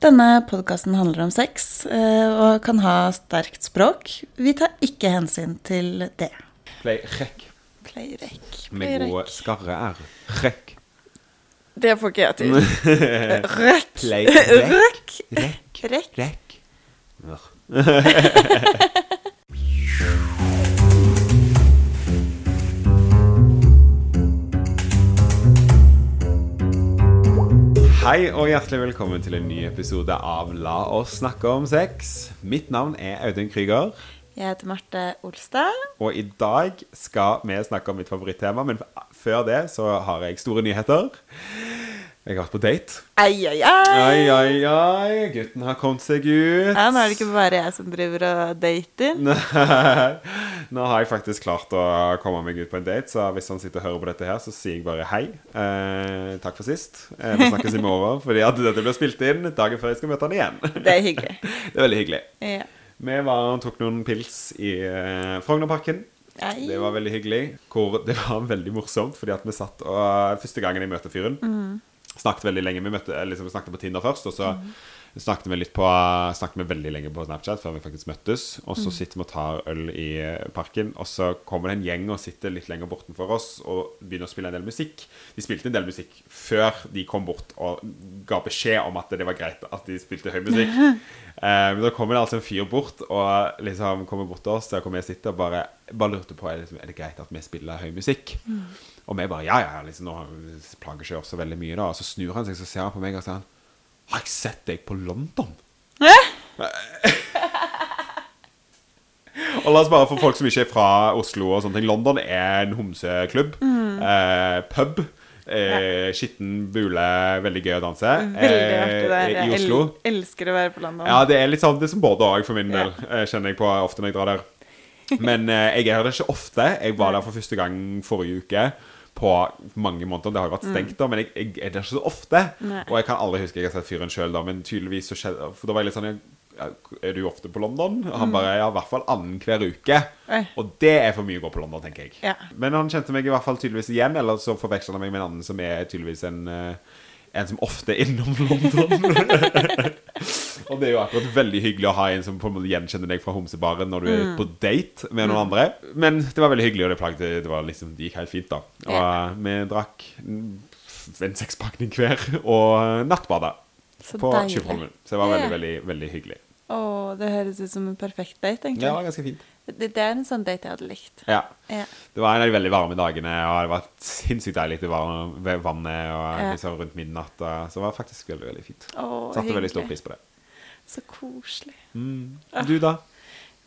Denne podkasten handler om sex eh, og kan ha sterkt språk. Vi tar ikke hensyn til det. Play rekk Play rekk. med gode skarre r. Rekk. Det får ikke jeg til. Rekk. Play Rekk. Rekk. Rekk. Rekk. Ugh. Hei og hjertelig velkommen til en ny episode av La oss snakke om sex. Mitt navn er Audun Krüger, Jeg heter Marte Olstad. og i dag skal vi snakke om mitt favorittema. Men før det så har jeg store nyheter. Jeg har vært på date. Ai, ai, ai. Ai, ai, ai. Gutten har kommet seg ut. Ja, nå er det ikke bare jeg som driver og dater. Nei. Nå har jeg faktisk klart å komme meg ut på en date, så hvis han sitter og hører på dette her, så sier jeg bare hei. Eh, takk for sist. Eh, vi snakkes i morgen, fordi at dette blir spilt inn dagen før jeg skal møte han igjen. Det er hyggelig. Det er veldig hyggelig. Ja. Vi var tok noen pils i eh, Frognerparken. Ai. Det var veldig hyggelig. Hvor det var veldig morsomt, fordi at vi satt og Første gangen jeg møter fyren, snakket veldig lenge. Vi, møtte, liksom, snakket på Tinder først, og så snakket vi litt på Snakket vi veldig lenge på Snapchat før vi faktisk møttes. Og så sitter vi og tar øl i parken, og så kommer det en gjeng og sitter litt lenger bortenfor oss og begynner å spille en del musikk. De spilte en del musikk før de kom bort og ga beskjed om at det var greit at de spilte høy musikk. Eh, men da kommer det altså en fyr bort og liksom kommer bort til oss der jeg og sitter og bare, bare lurte på er, det, er det greit at vi spiller høy musikk. Og vi bare ja, ja, ja, liksom, nå plager seg også så veldig mye, da. Og så snur han seg, så ser han på meg og sier han, Har jeg sett deg på London? Hæ? Og la oss bare, for folk som ikke er fra Oslo og sånne ting London er en homseklubb. Eh, pub. Eh, skitten bule. Veldig gøy å danse. Veldig artig der. eh, I Jeg Oslo. el elsker å være på London. Ja, det er litt sånn det er som både og for min Ja. del, eh, kjenner jeg på ofte når jeg drar der. Men eh, jeg er der ikke ofte. Jeg var der for første gang forrige uke. På mange måneder. Det har jo vært stengt, da, men jeg, jeg er der ikke så ofte. Nei. Og jeg kan aldri huske jeg har sett fyren sjøl, da, men tydeligvis så skjedde For da var jeg litt sånn jeg, Er du ofte på London? Og han bare Ja, i hvert fall annenhver uke. Oi. Og det er for mye å gå på London, tenker jeg. Ja. Men han kjente meg i hvert fall tydeligvis igjen, eller så forveksla han meg med en annen som er tydeligvis en eh, en som ofte er innom London. og det er jo akkurat veldig hyggelig å ha en som på en måte gjenkjenner deg fra homsebaren når du er Mm. på date med noen andre. Men det var veldig hyggelig, og det, plagde, det, var liksom, det gikk helt fint, da. Og eh, vi drakk mm, en sekspakning hver og nattbada på. Tjuvholmen. Så det var veldig, veldig, veldig hyggelig. Å, det høres ut som en perfekt date, egentlig. Ja, det var ganske fint. Det, det er en sånn date jeg hadde likt. Ja. Ja. Det var en av de veldig varme dagene, og det var sinnssykt deilig til var ved vannet og Ja. liksom rundt midnatt. Så det var faktisk veldig, veldig fint. Oh, Satte veldig stor pris på det. Så koselig. Mm. Du, da?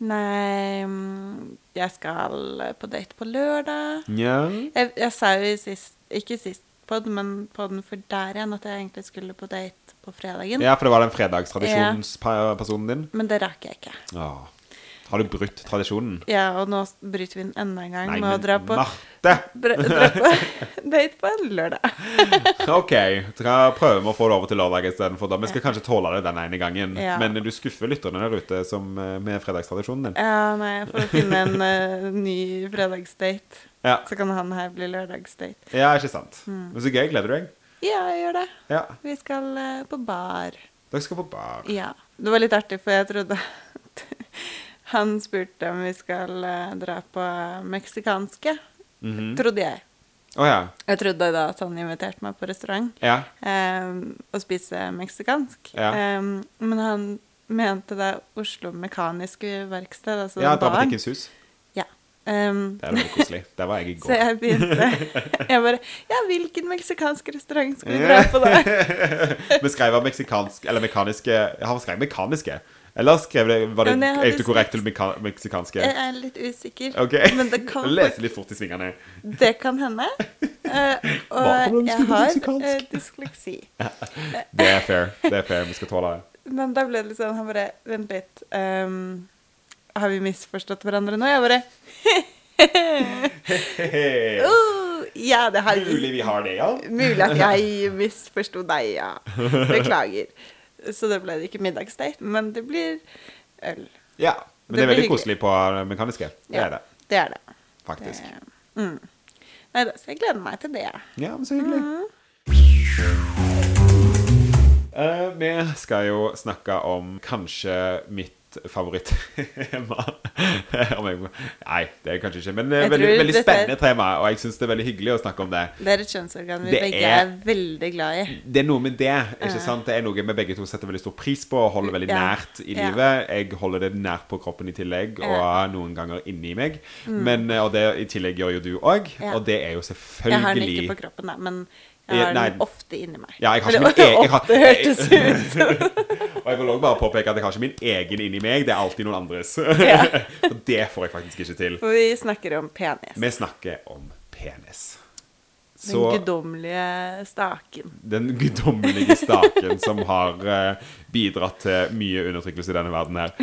Nei mm, Jeg skal på date på lørdag. Ja. Jeg, jeg sa jo i sist Ikke sist pod, men på den for der igjen at jeg egentlig skulle på date på fredagen. Ja, for det var den fredagstradisjonspersonen din? Men det rakk jeg ikke. Åh. Har du brutt tradisjonen? Ja, og nå bryter vi den enda en gang Nei, med å dra på, dra, på date på en lørdag. Ok, skal prøve med å få det over til lørdag istedenfor. Vi skal kanskje tåle det den ene gangen. Ja. Men du skuffer lytterne der ute som, eh, med fredagstradisjonen din. Ja, nei, jeg får finne en uh, ny fredagsdate. Ja, Så kan han her bli lørdagsdate. ja ikke sant. Mm. Men så gøy. Gleder du deg? Ja, jeg gjør det. Ja. Vi skal eh, på bar. Dere skal på bar. Ja. Det var litt artig, for jeg trodde at Han spurte om vi skal eh, dra på meksikanske. Mhm. Trodde jeg. Å ja. Jeg trodde da at han inviterte meg på restaurant Ja. um, og spise meksikansk. Ja. Um, men han mente det Oslo Mekaniske Verksted, altså ja. Dramatikkens hus. Um, Det er koselig. Der var jeg i så jeg begynte Jeg bare Ja, hvilken meksikansk restaurant skal vi dra på da? Vi skrev av meksikansk Eller mekaniske Han skrev mekaniske. Eller skrev det Var det autokorrekt til meksikanske? Jeg er litt usikker. Okay. Men det kan, Lese litt fort i svingene. det kan hende. Uh, og jeg har eh, dysleksi. Det er fair. Det er fair. Vi skal tåle det. Men da ble det litt sånn Han bare Vent litt. ehm, har vi misforstått hverandre nå? Jeg bare uh, Ja, det har. Mulig vi har det, ja. Mulig at jeg misforsto deg, ja. Beklager. Så det ble ikke middagsdate, men det blir øl. Ja. Men Det det er veldig hyggelig. koselig på mekaniske. Det Ja. er det, Det er det. faktisk. det mm. Nei da, så jeg gleder meg til det. Ja, men så hyggelig. Eh, vi skal jo snakke om kanskje mitt favorittema. tema Nei, det er kanskje ikke Men er Jeg veldig, veldig spennende tema, og jeg syns det er veldig hyggelig å snakke om det. Det er et kjønnsorgan vi Det begge er- er veldig glad i. Det er noe med det. ikke sant? Det er noe vi begge to setter veldig stor pris på og holder veldig Ja. nært i Ja. livet. Jeg holder det nært på kroppen i tillegg, og Ja. noen ganger inni meg. Men, eh, og det i tillegg gjør jo du òg, Mm. Og det er jo selvfølgelig Jeg har den ikke på kroppen, da, men jeg har den ofte inni meg. Ja, jeg har ikke min egen- jeg har- ut. Og jeg vil også bare påpeke at jeg har ikke min egen inni meg, det er alltid noen andres. Ja. For det får jeg faktisk ikke til. For vi snakker om penis. Vi snakker om penis. Den Så guddommelige staken. den guddommelige staken som har eh, bidratt til mye undertrykkelse i denne verden her.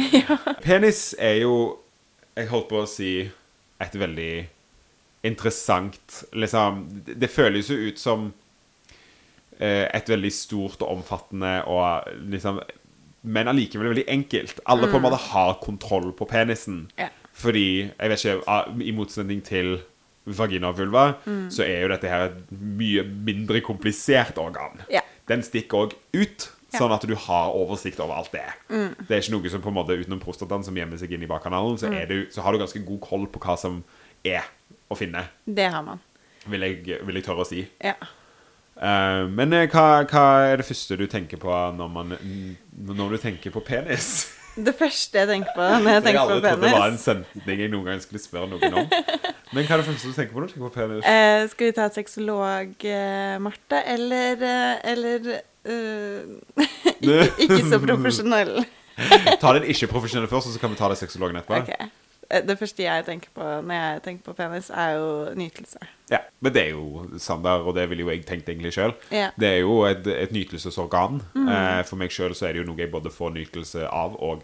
Penis er jo, jeg holdt på å si, et veldig interessant Liksom Det, føles jo ut som et veldig stort og omfattende og liksom Men allikevel veldig enkelt. Alle på en måte har kontroll på penisen. Ja. Fordi, jeg vet ikke, ah, i motsetning til vagina og vulva, så er jo dette her et mye mindre komplisert organ. Ja. Den stikker òg ut, Ja. sånn at du har oversikt over alt det. Det er ikke noe som på en måte utenom prostataen som gjemmer seg inn i bakkanalen, så, er du, så har du ganske god koll på hva som er å finne, Det har man. vil jeg, vil jeg tørre å si. Ja. Eh, men eh, hva, hva er det første du tenker på når, man, når du tenker på penis? Det første jeg tenker på når jeg Jeg tenker på aldri trodde det var en sentning jeg noen gang skulle spørre noen om. Men hva er det første du tenker på når du tenker på penis? Uh, Skal vi ta et sexolog, uh, Marte, eller, eller ikke, ikke så profesjonell? Ta den ikke-profesjonelle først, og så kan vi ta det sexologen etterpå. Ok. Eh, Det første jeg tenker på når jeg tenker på penis, er jo nytelse. Ja, Men det er jo standard, og det ville jo jeg tenkt egentlig sjøl. Ja. Det er jo et, et nytelsesorgan. Eh, for meg sjøl så er det jo noe jeg både får nytelse av og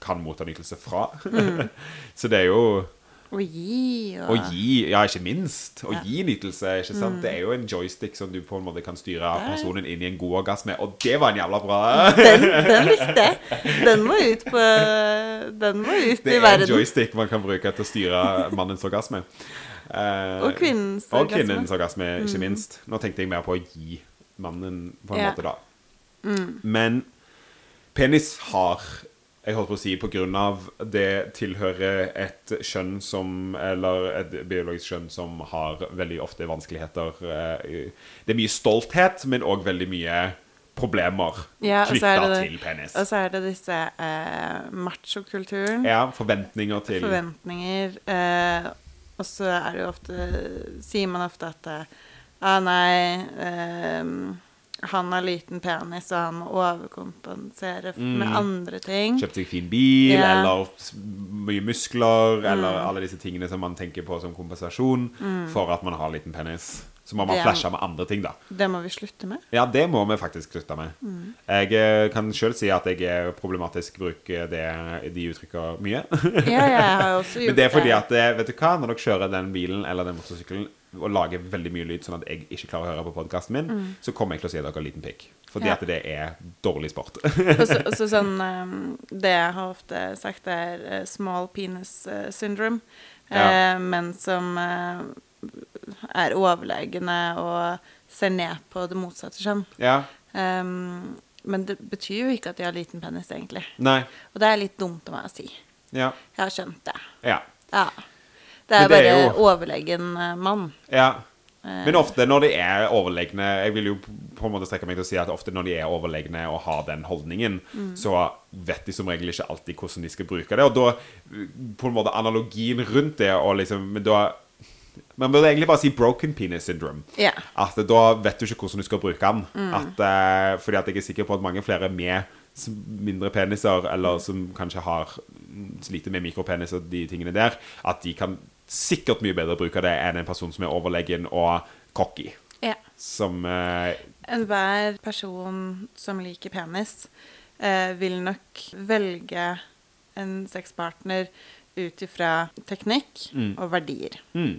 kan motta nytelse fra. så det er jo Å gi og Å gi, ja, ikke minst. Å Ja. gi nytelse. ikke sant? Det er jo en joystick som du på en måte kan styre personen inn i en god orgasme. Og det var en jævla bra Den, den likte jeg. Den må ut på Den må ut Det i er en joystick man kan bruke til å styre mannens orgasme. Eh, Og kvinnens orgasme. Og kvinnens orgasme, ikke minst. Nå tenkte jeg mer på å gi mannen, på en Ja. måte, da. Men penis har jeg holdt på å si av det tilhører et kjønn som Eller et biologisk kjønn som har veldig ofte vanskeligheter. eh, Det er mye stolthet, men òg veldig mye problemer Ja, knytta det- til penis. Og så er det disse eh, machokulturen. Ja, forventninger til Forventninger. Eh, og så er det jo ofte Sier man ofte at eh, ah, nei eh, han har liten penis, og han må overkompensere f- med andre ting. Kjøpt seg fin bil, yeah. eller mye muskler, eller alle disse tingene som man tenker på som kompensasjon for at man har liten penis. Så må man Det flashe med andre ting, da. Det må vi slutte med. Ja, det må vi faktisk slutte med. Jeg eh, kan sjøl si at jeg er problematisk bruker det, de uttrykker mye. Ja, jeg har også gjort det. Men det er fordi at, eh, vet du hva, når dere kjører den bilen eller den motorsykkelen og lager veldig mye lyd, sånn at jeg ikke klarer å høre på podkasten min, så kommer jeg til å si at dere har liten pikk. Fordi Ja. at det er dårlig sport. Og så, så sånn eh, Det jeg har ofte sagt, er eh, small penis eh, syndrome. Ja. Eh, menn som er overlegne og ser ned på det motsatte kjønn. ja. Um, men det betyr jo ikke at de har liten penis, egentlig. Nei. Og det er litt dumt av meg å si. Ja. Jeg har skjønt det. Ja. Ja. Det er det er bare jo- overlegen eh, mann. Ja. Eh, Men ofte når de er overlegne Jeg vil jo på en måte strekke meg til å si at ofte når de er overlegne og har den holdningen, Mm. så vet de som regel ikke alltid hvordan de skal bruke det. Og da på en måte analogien rundt det og liksom Men da Man burde egentlig bare si 'broken penis syndrome'. Ja. At da vet du ikke hvordan du skal bruke den. Mm. At, uh, fordi at jeg er sikker på at mange flere med mindre peniser, eller som kanskje har sliter med mikropenis og de tingene der, at de kan sikkert mye bedre bruke det enn en person som er overlegen og cocky. ja. Som eh, Enhver person som liker penis, eh, vil nok velge en sexpartner ut ifra teknikk og verdier. mm.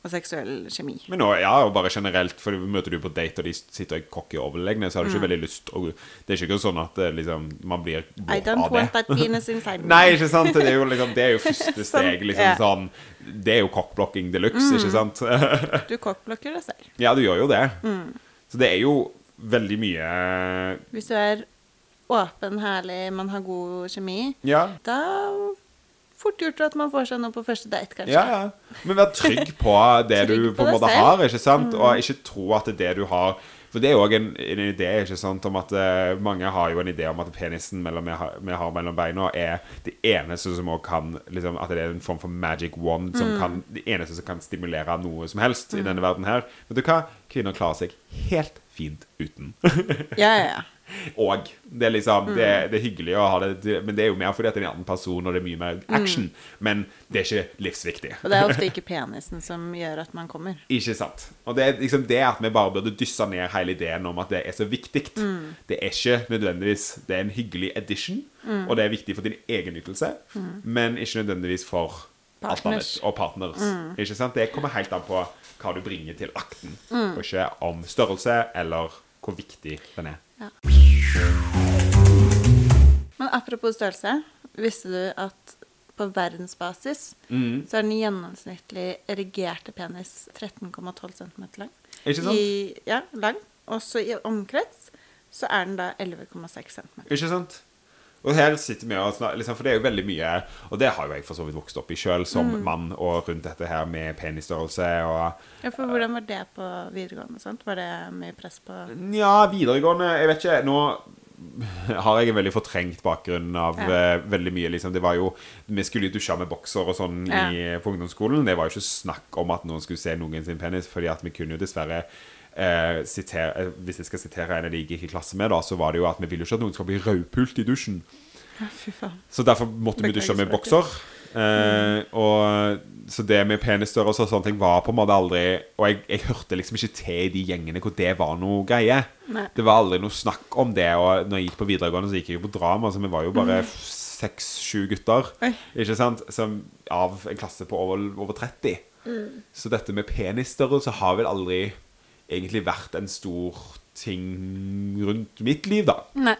Og seksuell kjemi. Men nå, ja, og bare generelt, for møter du på date, og de sitter i cocky overlegne, så har du ikke veldig lyst å, Det er ikke sånn at eh, liksom, man blir I don't av want det. that penis inside me. Nei, ikke sant? Det er jo, liksom, det er jo første Sånn, steg. Liksom, ja. sånn, det er jo cockblocking de luxe, ikke sant? Du cockblocker deg selv. Ja, du gjør jo det. Mm. Så det er jo veldig mye Hvis du er åpen, herlig, man har god kjemi, Ja. da fort gjort at man får seg noe på første date, kanskje. Ja, ja. Men vær trygg på det Trygg du på på en måte selv. Mm. har, ikke sant? Og ikke tro at det er det du har For det er jo òg en, en idé ikke sant, om at uh, mange har jo en idé om at penisen mellom vi har, mellom beina, er det eneste som også kan liksom, At det er en form for magic wand som Mm. kan Det eneste som kan stimulere noe som helst i denne verden her. Vet du hva? Kvinner klarer seg helt fint uten. Ja, ja, ja. Og det er liksom det, Mm. det er hyggelig å ha det, det Men det er jo mer fordi at det er en annen person, og det er mye mer action. Men det er ikke livsviktig. Og det er ofte ikke penisen som gjør at man kommer. Ikke sant. Og det er liksom det at vi bare burde dysse ned hele ideen om at det er så viktig. Mm. Det er ikke nødvendigvis Det er en hyggelig addition, Mm. og det er viktig for din egen nytelse, men ikke nødvendigvis for alt Partners. annet og partners. Mm. Ikke sant? Det kommer helt an på hva du bringer til akten, Mm. og ikke om størrelse eller hvor viktig den er. Men apropos størrelse, visste du at på verdensbasis Mm. så er den gjennomsnittlig erigerte penis 13,12 cm lang. Ikke sant? I, ja, lang. Også i omkrets så er den da 11,6 cm. Ikke sant? Og her sitter vi og snakker, liksom, For det er jo veldig mye Og det har jo jeg for så vidt vokst opp i sjøl som Mm. mann, og rundt dette her med penisstørrelse og Ja, for hvordan var det på videregående? sant? Var det mye press på Ja, videregående Jeg vet ikke. Nå har jeg en veldig fortrengt bakgrunn av Ja. uh, veldig mye. liksom Det var jo Vi skulle jo dusje med bokser og sånn i, på ungdomsskolen. Det var jo ikke snakk om at noen skulle se noen sin penis, fordi at vi kunne jo dessverre eh, sitere, eh, Hvis jeg skal sitere en jeg gikk i klasse med, da, så var det jo at vi ville jo ikke at noen skal bli raupult i dusjen. Ja, fy faen. Så derfor måtte vi dusje med bokser. Eh, og Så det med penisstørrelse og sånne ting var på en måte aldri Og jeg, jeg hørte liksom ikke til i de gjengene hvor det var noe greie. Nei. Det var aldri noe snakk om det. Og når jeg gikk på videregående, så gikk jeg jo på drama, så vi var jo bare seks-sju gutter. Oi. Ikke sant? Som, av en klasse på over, over 30. Så dette med penisstørrelse har vel aldri egentlig vært en stor ting rundt mitt liv, da. Nei.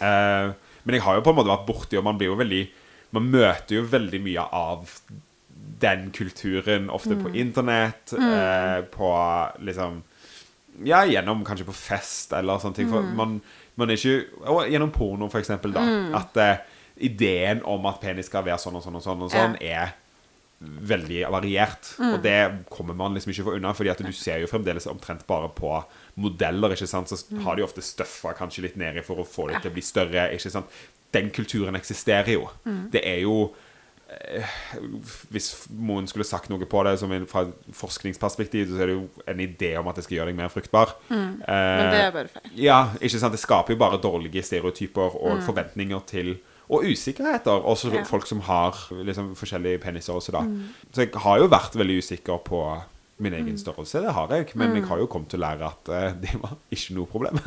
Eh, men jeg har jo på en måte vært borti, og man blir jo veldig Man møter jo veldig mye av den kulturen ofte på internett, eh, på liksom Ja, gjennom kanskje på fest eller sånne ting. For man, man er ikke Og gjennom porno, for eksempel, da. At eh, ideen om at penis skal være sånn og sånn og sånn, og sånn er veldig variert. Og det kommer man liksom ikke for unna, Fordi at du ser jo fremdeles omtrent bare på modeller. ikke sant? Så har de ofte støffa kanskje litt nedi for å få det til å bli større. ikke sant? Den kulturen eksisterer jo. Det er jo eh, Hvis noen skulle sagt noe på det som fra et forskningsperspektiv, så er det jo en idé om at det skal gjøre deg mer fruktbar. Men Eh, det er bare feil. ja, ikke sant? Det skaper jo bare dårlige stereotyper og forventninger til Og usikkerheter. Også Ja. folk som har liksom, forskjellige peniser også, da. Så jeg har jo vært veldig usikker på min egen størrelse. Det har jeg. Men jeg har jo kommet til å lære at uh, det var ikke noe problem.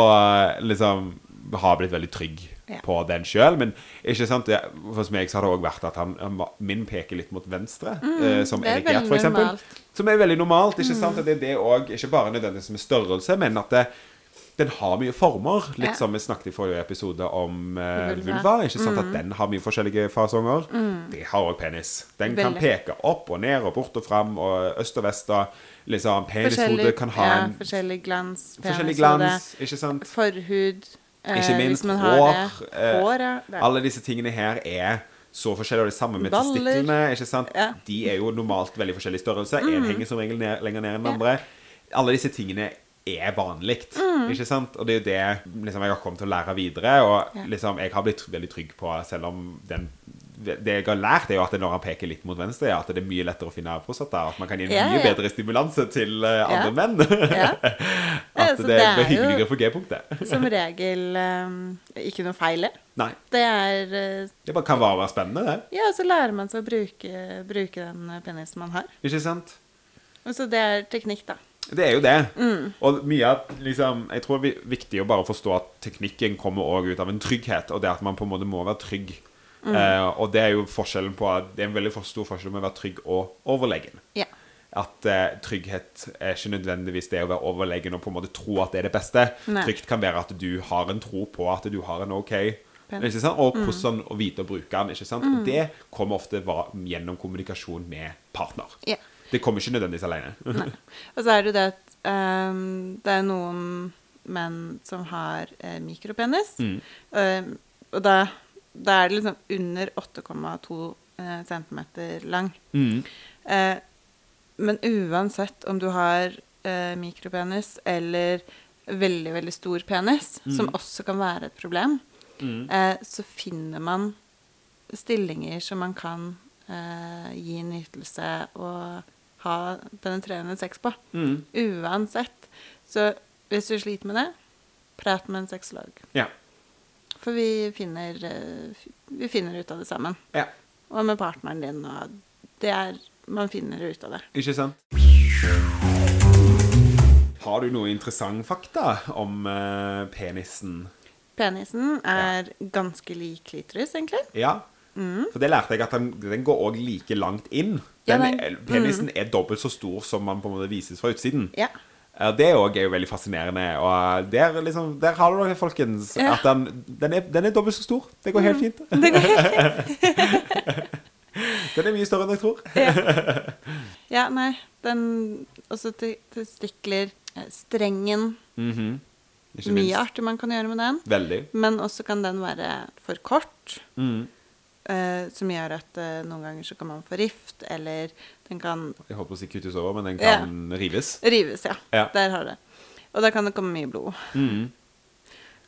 og eh, liksom har blitt veldig trygg Ja. på den sjøl. Men ikke sant? Det, hos meg så har det òg vært at han, han, min peker litt mot venstre. eh, som er erigert, for eksempel. normalt. Som er veldig normalt. ikke sant? at det er det òg, ikke bare nødvendigvis med størrelse, men at det, den har mye former. Litt Ja. som vi snakket i forrige episode om uh, Vulva. ikke sant? At den har mye forskjellige fasonger. Det har òg penis. Den kan peke opp og ned og bort og fram og øst og vest. og liksom Penishodet kan ha ja, en forskjellig glans. forskjellig glans, ikke sant? Forhud. eh, Ikke minst hvis man har hår, eh, Hår, ja. Alle disse tingene her er så forskjellige, og det samme med Baller. testiklene. ikke sant? Ja. De er jo normalt veldig forskjellig størrelse. En henger som regel ned, lenger ned enn den andre. Alle disse tingene er vanlig, ikke sant? Og det er jo det liksom, jeg har kommet til å lære videre, og Ja. liksom, jeg har blitt veldig trygg på, selv om den det jeg har lært, er jo at når han peker litt mot venstre, at det er mye lettere å finne prostata. At man kan gi en Ja, mye ja. bedre stimulanse til eh, andre Ja. menn. Ja. at det, det er er hyggeligere for G-punktet. Som regel um, ikke noe feil i. Nei. Det er eh, Det bare kan bare være spennende, det. Ja, så lærer man seg å bruke, bruke den penisen man har. Ikke sant? Og så det er teknikk, da. Det er jo det. Mm. Og mye av liksom, Jeg tror det er viktig å bare forstå at teknikken kommer også ut av en trygghet, og det at man på en måte må være trygg. Mm. Eh, og det er jo forskjellen på at Det er en veldig stor forskjell med å være trygg og overlegen. Ja. At eh, trygghet er ikke nødvendigvis det å være overlegen og på en måte tro at det er det beste. Nei. Trygt kan være at du har en tro på at du har en OK ikke sant? Og hvordan å vite å bruke den. ikke sant? Og det kommer ofte gjennom kommunikasjon med partner. Ja. Det kommer ikke nødvendigvis alene. Nei. Og så er det jo det at um, det er noen menn som har eh, mikropenis. Mm. Eh, og da, da er det liksom under 8,2 eh, cm lang. Mm. Eh, men uansett om du har eh, mikropenis eller veldig, veldig stor penis, som også kan være et problem, Mm. eh, så finner man stillinger som man kan eh, gi nytelse og ha penetrerende sex på. Mm. Uansett. Så hvis du sliter med det, prat med en sexolog. Ja. For vi finner, eh, vi finner ut av det sammen. ja. Og med partneren din. Og det er Man finner ut av det. Ikke sant? Har du noe interessant fakta om eh, penisen? Penisen er ganske lik klitoris, egentlig. Ja. For det lærte jeg at den, den går òg like langt inn. Ja, Den, penisen mm. er dobbelt så stor som man på en måte vises fra utsiden. Ja. Ja, Det òg er jo veldig fascinerende. Og der, liksom, der har du det, folkens. Ja. At den, den, er, den er dobbelt så stor. Det går helt fint. Det går helt Den er mye større enn jeg tror. Ja, nei. Den Også til testikler. eh, Strengen. Mhm. Ikke Mye artig man kan gjøre med den. Veldig. Men også kan den være for kort. Mhm. Eh, som gjør at uh, noen ganger så kan man få rift, eller den kan Jeg holdt på å si kuttes over, men den Ja. kan rives. rives, ja. Ja. Der har det. Og da kan det komme mye blod. Mhm.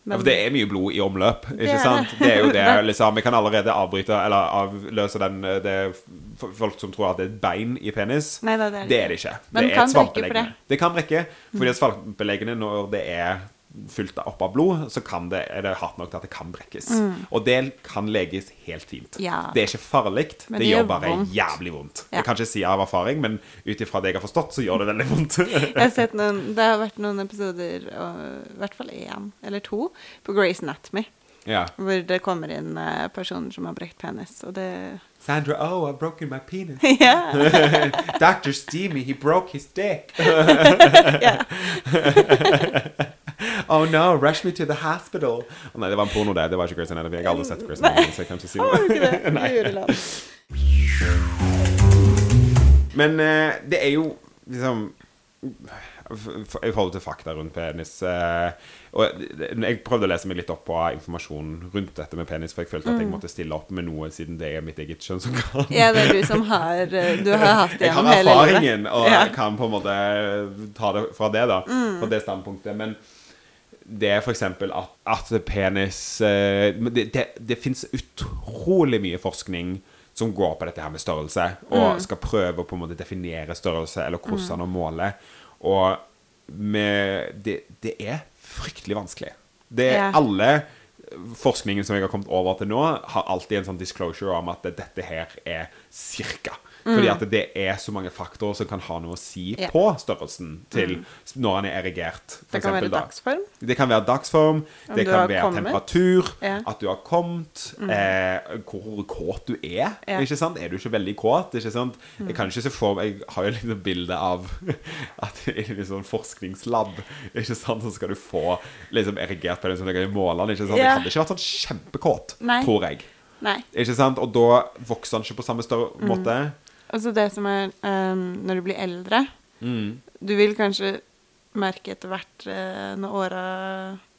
Ja, for det er mye blod i omløp, ikke Det sant? det. Er jo det, liksom. Vi kan allerede avbryte, eller avløse den det er Folk som tror at det er et bein i penis. Nei, da, det er det Det er det ikke. Men det er kan et for det. Det kan brekke. Fordi at svampbeleggene, når det er fylt opp av blod, så kan det, er det hardt nok til at det kan brekkes. Og det kan leges helt fint. Mm. Ja. Det er ikke farlig. Det, det gjør gjør bare vondt. jævlig vondt. Ja. Jeg kan ikke si av erfaring, men ut ifra det jeg har forstått, så gjør det veldig vondt. Jeg har sett noen, det har vært noen episoder, og, i hvert fall én eller to, på Grace Anatomy. ja. Hvor det kommer inn eh, personer som har brekt penis, og det Sandra, oh, I've broken my penis. Yeah. Dr. Steamy, he broke his dick. oh no, rush me to the hospital. Oh, nei, det var en porno, det. Det var ikke Grace Anatomy. Jeg har aldri sett Grace Anatomy, så jeg kan ikke si Har? Nei. Men uh, det er jo liksom I forhold til fakta rundt penis uh, Og Jeg prøvde å lese meg litt opp på informasjon rundt dette med penis, for jeg følte at jeg måtte stille opp med noe siden det er mitt eget kjønnsorgan. Mm. Ja, det er du som har eh, Du har hatt det Jeg har gjennom hele livet. erfaringen, og Ja. Mm. jeg kan på en måte ta det fra det, da. Fra det standpunktet. Men det er eksempel at, at penis eh, Det, det, det fins utrolig mye forskning som går på dette her med størrelse, og Mm. skal prøve å på en måte definere størrelse, eller hvordan å måle. Og med, det, det er fryktelig vanskelig. Det er yeah. alle forskningen som jeg har kommet over til nå, har alltid en sånn disclosure om at dette her er cirka. Fordi at det er så mange faktorer som kan ha noe å si yeah. Mm. på størrelsen til når han er erigert. for Det kan eksempel, være da. dagsform. Det kan være dagsform, Om det kan være kommet. temperatur, Yeah. at du har kommet, eh, hvor kåt du er. Yeah. Ikke sant? Er du ikke veldig kåt? Ikke sant? Mm. Jeg kan ikke se for meg Jeg har jo litt bilde av at i en sånn forskningslab Ikke sant? så skal du få liksom erigert på den som du kan måle den. Ikke sant? Jeg hadde ikke vært sånn kjempekåt, Nei. tror jeg. Nei. Ikke sant? Og da vokser han ikke på samme større Mm. Altså det som er um, Når du blir eldre Mm. Du vil kanskje merke etter hvert uh, når åra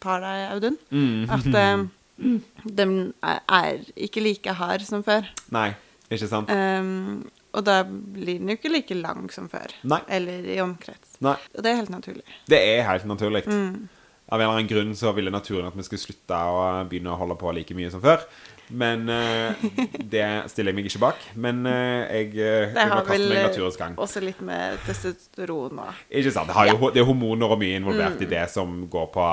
tar deg, Audun, Mm. at um, den er, er ikke like hard som før. Nei, ikke sant? Um, og da blir den jo ikke like lang som før. Nei. Eller i omkrets. Nei. Og det er helt naturlig. Det er helt naturlig. Mm. Av en eller annen grunn så ville naturen at vi skulle slutte å begynne å holde på like mye som før. Men uh, det stiller jeg meg ikke bak. Men uh, jeg, uh, Det har vel også litt med testosteron og Ikke sant? Det, har jo, det er hormoner og mye involvert i Mm. det som går på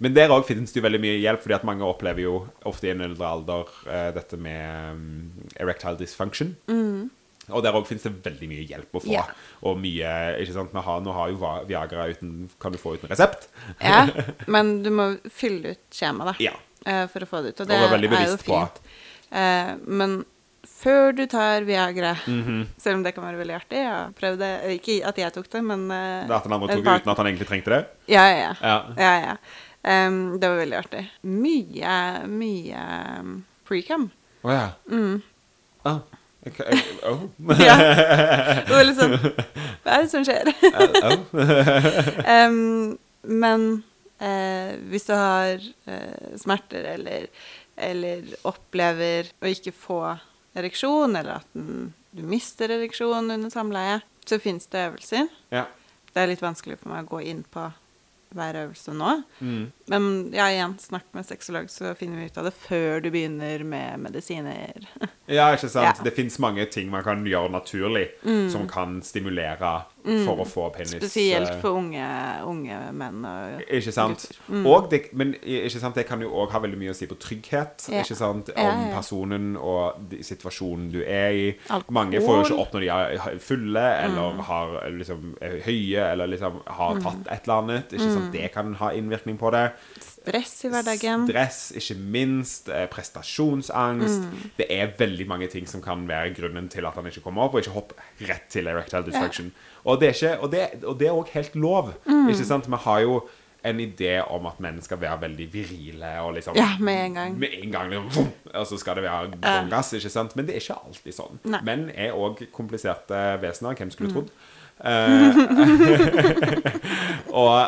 Men der òg finnes det jo veldig mye hjelp, fordi at mange opplever jo ofte i en eldre alder dette med um, erectile dysfunction. Og der òg finnes det veldig mye hjelp å få. Yeah. Og mye ikke sant? Har, Nå har jo Viagra uten, kan du få uten resept. Ja, men du må fylle ut skjemaet, da. Ja. Eh, for å få det ut. Og Og det være veldig er jo fint. Eh, men før du tar Viagra, Mhm. selv om det kan være veldig artig Jeg har prøvd det. Eh, Ikke at jeg tok det, men Det at den andre tok det uten at han egentlig trengte det. Ja, ja, ja. Ja. ja, ja. Em, det var veldig artig. Mye, mye um, precam. Å ja. Mm. Ah. Okay. Oh. Ja. Det var litt sånn Hva er det som skjer? um, men hvis du har eh, smerter eller, eller opplever å ikke få ereksjon, eller at den, du mister ereksjon under samleie, så fins det øvelser. Ja. Det er litt vanskelig for meg å gå inn på hver øvelse nå. Mm. Men ja, igjen, snakk med sexolog, så finner vi ut av det før du begynner med medisiner. ja, ikke sant? Ja. Mm. Det fins mange ting man kan gjøre naturlig som kan stimulere for å få penis Spesielt eh, for unge, unge menn og Ikke sant? Mm. Og det, men ikke sant, det kan jo òg ha veldig mye å si på trygghet. Ja. Ikke sant? Om ja. personen og situasjonen du er i. Alkohol. Mange får jo ikke opp når de er fulle, eller Mm. har liksom, er høye, eller liksom har tatt et eller annet. Ikke sant? Det kan ha innvirkning på det. Stress i hverdagen. Stress, ikke minst. eh, Prestasjonsangst. Mm. Det er veldig mange ting som kan være grunnen til at han ikke kommer opp, og ikke hopper rett til erectile dysfunction. Og det ikke, og det, og det er også helt lov. Mm. Ikke sant? Vi har jo en idé om at menn skal være veldig virile og liksom Ja, med en gang. Med en gang liksom, Og så skal det være gongass, ikke sant? Men det er ikke alltid sånn. Nei. Menn er òg kompliserte vesener. Hvem Mm. skulle trodd? Eh, og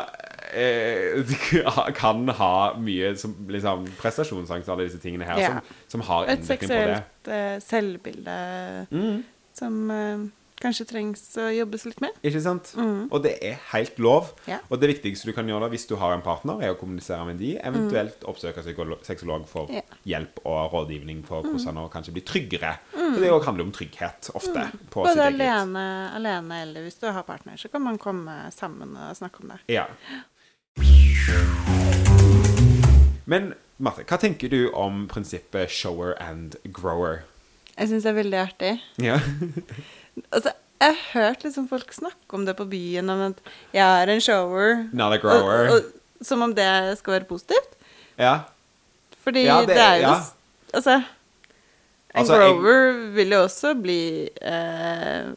eh, kan ha mye som liksom prestasjonsangst og alle disse tingene her Ja. som, som har innvirkning på det. Et seksuelt eh, selvbilde Mm. som eh, kanskje trengs å jobbes litt med. Ikke sant? Og det er helt lov. Mm. Ja. Og det viktigste du kan gjøre da hvis du har en partner, er å kommunisere med de, eventuelt oppsøke psykolo- sexolog for Mm. Ja. hjelp og rådgivning for hvordan å kanskje bli tryggere. For det handler handler om trygghet ofte. Mm. Både alene, alene eller hvis du har partner, så kan man komme sammen og snakke om det. Ja. Men Marte, hva tenker du om prinsippet shower and grower? Jeg syns det er veldig artig. Ja. Altså, jeg har hørt liksom folk snakke om det på byen, om at jeg er en shower. Not a grower. Og, og, som om det skal være positivt. ja. Fordi Ja, det, det- er jo ja. Altså, en Altså, jeg- grower vil jo også bli eh,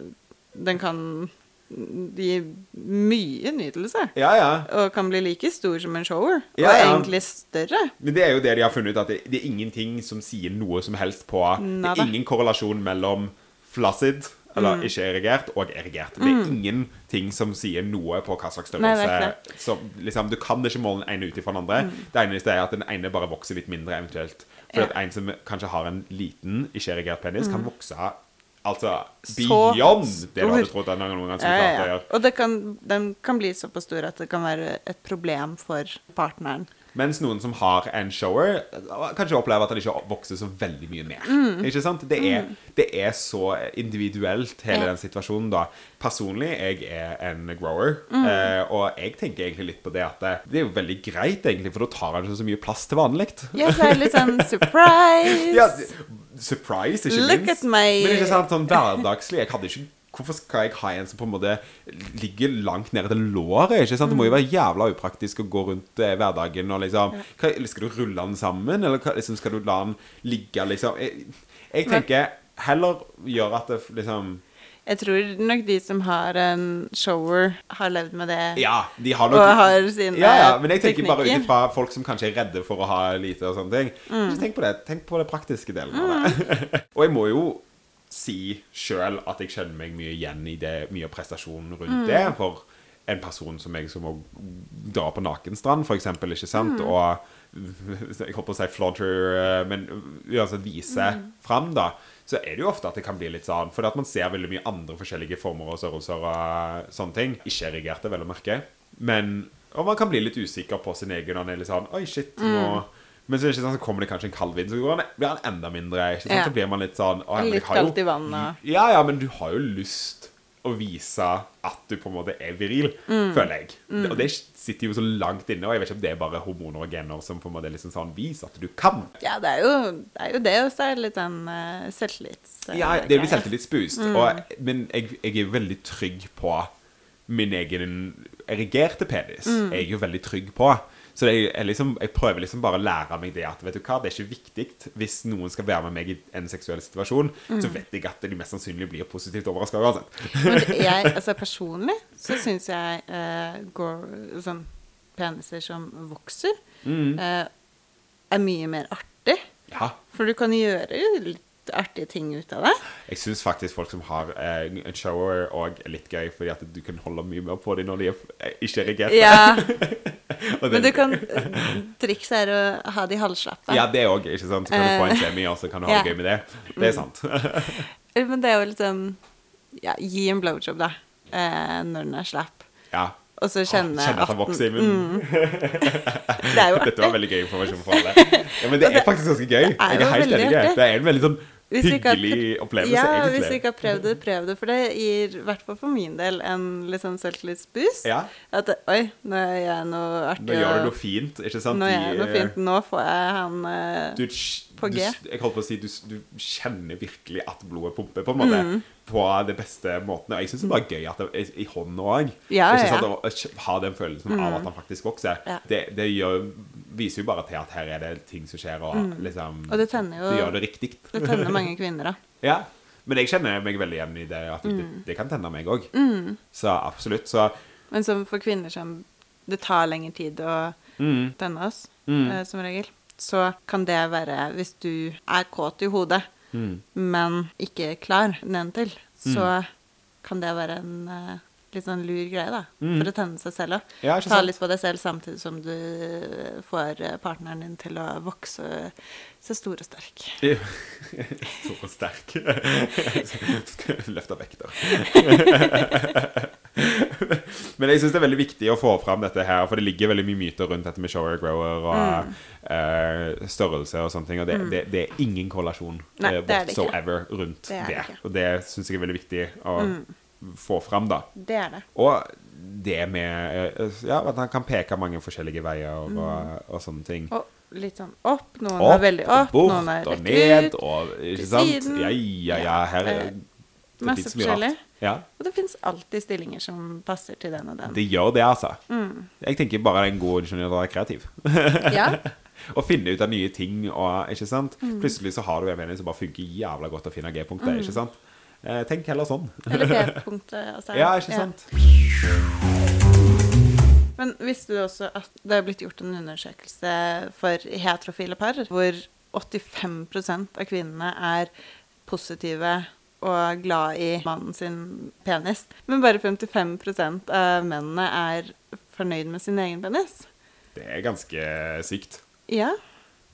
Den kan gi mye nytelse. Ja, ja. Og kan bli like stor som en shower. Ja, og egentlig større. Men det er jo det de har funnet ut, at det, det er ingenting som sier noe som helst på Det er ingen korrelasjon mellom flaccid, eller Mm. ikke erigert, og erigert. Det er ingenting som sier noe på hva slags størrelse. som, liksom, du kan ikke måle den ene ut ifra den andre. Det eneste er at den ene bare vokser litt mindre, eventuelt. For at en som kanskje har en liten, ikke erigert penis, kan vokse altså Så beyond det du hadde trodd at noen gang skulle ja, klart å gjøre. Og det kan, den kan bli såpass stor at det kan være et problem for partneren. Mens noen som har en shower, kanskje opplever at han ikke vokser så veldig mye mer. Mm. Ikke sant? Det er, det er så individuelt, hele den situasjonen, da. Personlig, jeg er en grower, Mm. eh, og jeg tenker egentlig litt på det at det, det er jo veldig greit, egentlig, for da tar han ikke så mye plass til vanlig. Ja, så er det litt sånn surprise! Ja, surprise, ikke Look minst. at my- Men ikke sant, sånn hverdagslig Jeg hadde ikke Hvorfor skal jeg ha en som på en måte ligger langt nede til låret? Ikke sant? Det må jo være jævla upraktisk å gå rundt eh, hverdagen og liksom hva, Skal du rulle den sammen, eller hva, liksom, skal du la den ligge, liksom? Jeg, jeg tenker heller gjøre at det liksom Jeg tror nok de som har en shower, har levd med det. Ja, de har nok Og har sine ja, ja, men jeg tenker bare ut teknikker. ifra folk som kanskje er redde for å ha lite og sånne ting. Mm. Tenk på det. Tenk på det praktiske delen av det. og jeg må jo si sjøl at jeg kjenner meg mye igjen i det, mye av prestasjonen rundt Mm. det. For en person som jeg som må dra på nakenstrand, for eksempel, ikke sant, Mm. og jeg holdt på å si flauter, eh, men uansett vise Mm. fram, da, så er det jo ofte at det kan bli litt sånn, fordi at man ser veldig mye andre forskjellige former og størrelser og eh, sånne ting. Ikke erigerte, vel å merke. Men, og man kan bli litt usikker på sin egen, og han er litt sånn, oi, shit, nå... Men så, ikke sånn, så kommer det kanskje en kald vind, så går den- blir han enda mindre. Sant? Ja. Så blir man litt sånn «Å, Litt kaldt i vannet. Ja, ja, men du har jo lyst å vise at du på en måte er viril, Mm. føler jeg. Og det sitter jo så langt inne, og jeg vet ikke om det er bare hormoner og gener som på en måte liksom sånn viser at du kan. Ja, det er jo det, er jo det også er litt sånn uh, selvtillits... eh, Ja, det blir selvtillitsboost. Mm. Og, men jeg, jeg er veldig trygg på min egen erigerte penis. Mm. Jeg er jo veldig trygg på. Så det er liksom, jeg prøver liksom bare å lære meg det at vet du hva, det er ikke viktig hvis noen skal være med meg i en seksuell situasjon, Mm. så vet jeg at de mest sannsynlig blir positivt overraska uansett. Men jeg, altså personlig så syns jeg uh, går, sånn peniser som vokser, Mm. uh, er mye mer artig. Ja. For du kan gjøre litt artige ting ut av det. Jeg syns faktisk folk som har eh, en shower er litt gøy, fordi at du kan holde mye mer på dem når de er eh, ikke erigerte. Ja, men du kan Trikset er å ha de halvslappe. Ja, det òg, ikke sant. Så kan du få en semi, og så kan du ha det ja. gøy med det. Det er sant. Men det er jo liksom Ja, gi en blowjob, da. Eh, når den er slapp. Ja. Og så kjenne, Kjenne at han den- vokser i munnen. Det er jo Dette var veldig gøy informasjon for alle. Ja, men det er faktisk ganske gøy. Det er Jeg er helt enig. Det er en veldig sånn Du hyggelig opplevelse, Ja, hvis du ikke har prøvd det, prøv det. For det gir, i hvert fall for min del, en litt sånn selvtillitsboost. Ja. At oi, nå gjør jeg noe artig. Nå gjør du noe fint, ikke sant? Nå gjør jeg noe fint. Nå får jeg han eh, du, På du, G. jeg holdt på å si du, du kjenner virkelig at blodet pumper, på en måte. Mm. På det beste måten. Og jeg syns det var gøy at det i hånden òg. Ja, ja? Å ha den følelsen av at han faktisk vokser. Ja. Det, det gjør, viser jo bare til at her er det ting som skjer, og liksom Mm. Og det tenner jo- Det gjør det riktig. Det tenner mange kvinner, da. Ja. Men jeg kjenner meg veldig igjen i det at det, Mm. det kan tenne meg òg. Så absolutt. Så Men som for kvinner som det tar lengre tid å mm, tenne oss, Mm. eh, som regel, så kan det være hvis du er kåt i hodet, mm. men ikke klar nedentil, så kan det være en eh, litt sånn lur greie, da. Mm. For å tenne seg selv opp. Ja, Ta litt på deg selv samtidig som du får eh, partneren din til å vokse så stor og sterk. Stor og sterk. Skal løfte vekter. Men jeg syns det er veldig viktig å få fram dette her, for det ligger veldig mye myter rundt dette med shower grower og Mm. uh, størrelse og sånne ting, og det, det, det er ingen korrelasjon Nei, eh, det det ikke. whatsoever rundt Det det. Mm. Og det syns jeg er veldig viktig å få fram, da. Det er det. Og det med eh, Ja, at han kan peke mange forskjellige veier og, og sånne ting. Og litt sånn opp. Noen Opp er veldig opp, bort, noen er rett og ned ut. og til siden. Ja, ja, ja. Her er Eh, det masse forskjellig. Ja, Og det fins alltid stillinger som passer til den og den. det gjør det, altså. Mm. Jeg tenker bare det er en god ingeniør å være kreativ. Ja. og finne ut av nye ting og Ikke sant? Mm. Plutselig så har du en mening som bare funker jævla godt å finne G-punktet. Ikke sant? Eh, tenk heller sånn. Eller P-punktet. Altså. Ja, ikke sant? Men visste du også at det er blitt gjort en undersøkelse for heterofile par, hvor 85% av kvinnene er positive og glad i mannen sin penis, men bare 55% av mennene er fornøyd med sin egen penis? Det er ganske sykt. Ja.